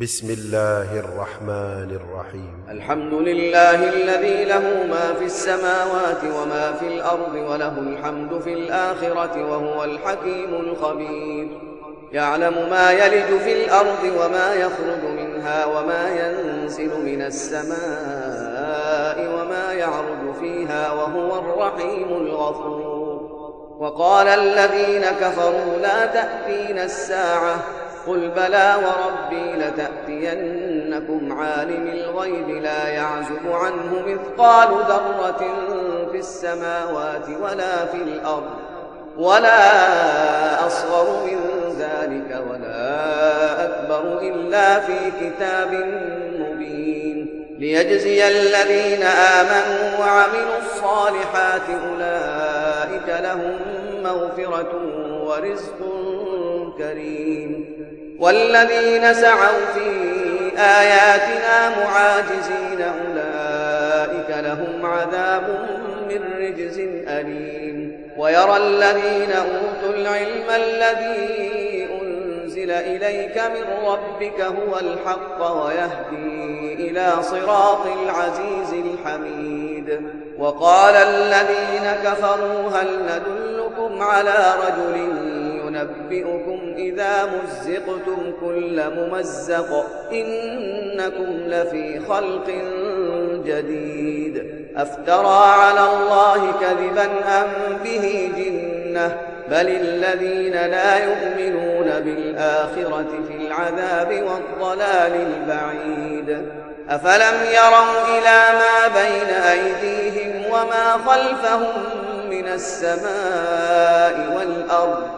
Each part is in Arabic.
بسم الله الرحمن الرحيم الحمد لله الذي له ما في السماوات وما في الأرض وله الحمد في الآخرة وهو الحكيم الخبير يعلم ما يلج في الأرض وما يخرج منها وما ينزل من السماء وما يعرج فيها وهو الرحيم الغفور وقال الذين كفروا لا تأتين الساعة قل بلى وربي لتأتينكم عالم الغيب لا يعزب عنه مثقال ذرة في السماوات ولا في الأرض ولا أصغر من ذلك ولا أكبر إلا في كتاب مبين ليجزي الذين آمنوا وعملوا الصالحات أولئك لهم مغفرة ورزق كريم والذين سعوا في آياتنا معاجزين أولئك لهم عذاب من رجز أليم. ويرى الذين أوتوا العلم الذي أنزل إليك من ربك هو الحق ويهدي إلى صراط العزيز الحميد. وقال الذين كفروا هل ندلكم على رجل ينبئكم إذا مزقتم كل ممزق إنكم لفي خلق جديد. أفترى على الله كذبا أم به جنة؟ بل الذين لا يؤمنون بالآخرة في العذاب والضلال البعيد. أفلم يروا إلى ما بين أيديهم وما خلفهم من السماء والأرض؟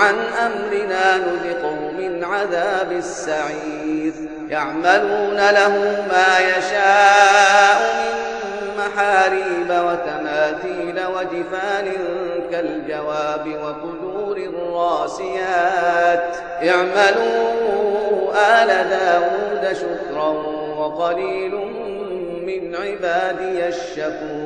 عن أمرنا نذقه من عذاب السعير. يعملون له ما يشاء من محاريب وتماثيل وجفان كالجواب وقدور الراسيات. اعملوا آل داود شكرا وقليل من عبادي الشكور.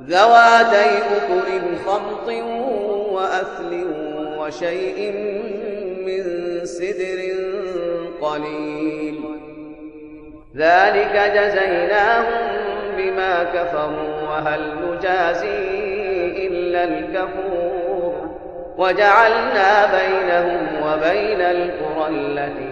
ذواتي أكل خمط وأثل وشيء من سدر قليل. ذلك جزيناهم بما كفروا وهل نجازي إلا الكفور. وجعلنا بينهم وبين القرى التي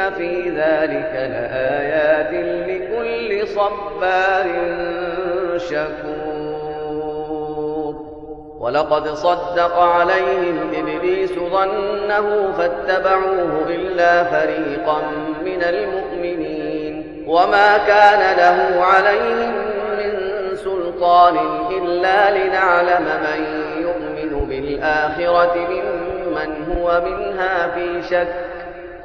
في ذلك لآيات لكل صبار شكور. ولقد صدق عليهم إبليس ظنه فاتبعوه إلا فريقا من المؤمنين. وما كان له عليهم من سلطان إلا لنعلم من يؤمن بالآخرة ممن هو منها في شك.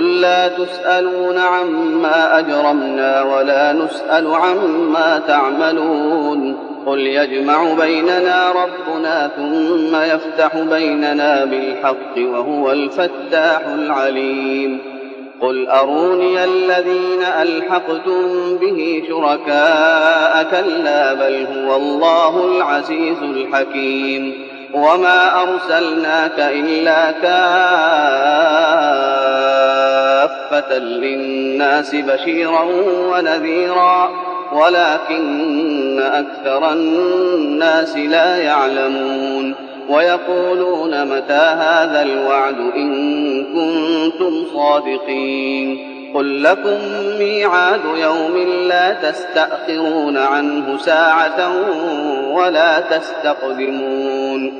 قل لا تسألون عما أجرمنا ولا نسأل عما تعملون قل يجمع بيننا ربنا ثم يفتح بيننا بالحق وهو الفتاح العليم قل أروني الذين ألحقتم به شركاء كلا بل هو الله العزيز الحكيم وما أرسلناك إلا كافة للناس بشيرا ونذيرا ولكن أكثر الناس لا يعلمون. ويقولون متى هذا الوعد إن كنتم صادقين. قل لكم ميعاد يوم لا تستأخرون عنه ساعة ولا تستقدمون.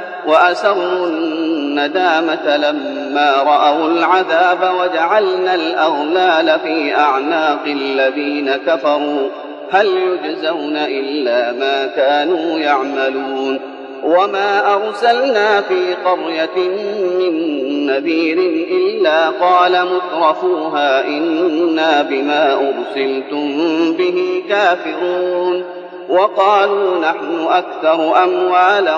وأسروا الندامة لما رأوا العذاب وجعلنا الأغلال في أعناق الذين كفروا. هل يجزون إلا ما كانوا يعملون. وما أرسلنا في قرية من نذير إلا قال مترفوها إنا بما أرسلتم به كافرون. وقالوا نحن أكثر أموالا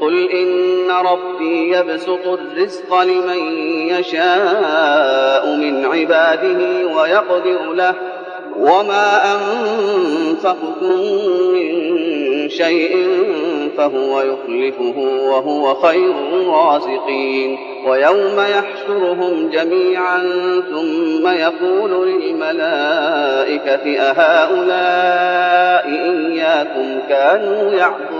قل إن ربي يبسط الرزق لمن يشاء من عباده ويقدر له وما أنفقتم من شيء فهو يخلفه وهو خير الرازقين ويوم يحشرهم جميعا ثم يقول للملائكة أهؤلاء إياكم كانوا يعبدون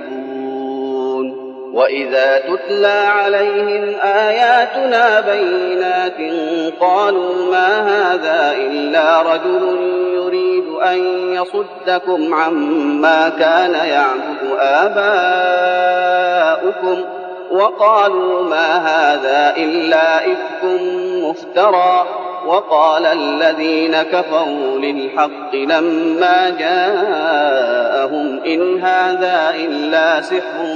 واذا تتلى عليهم اياتنا بينات قالوا ما هذا الا رجل يريد ان يصدكم عما كان يعبد اباؤكم وقالوا ما هذا الا افك مفترى وقال الذين كفروا للحق لما جاءهم ان هذا الا سحر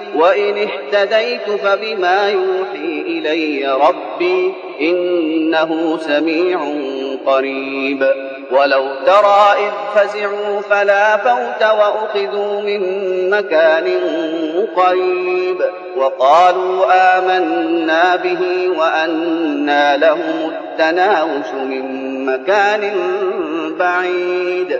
وإن اهتديت فبما يوحي إلي ربي إنه سميع قريب. ولو ترى إذ فزعوا فلا فوت وأخذوا من مكان قريب. وقالوا آمنا به وأنا لهم التناوش من مكان بعيد.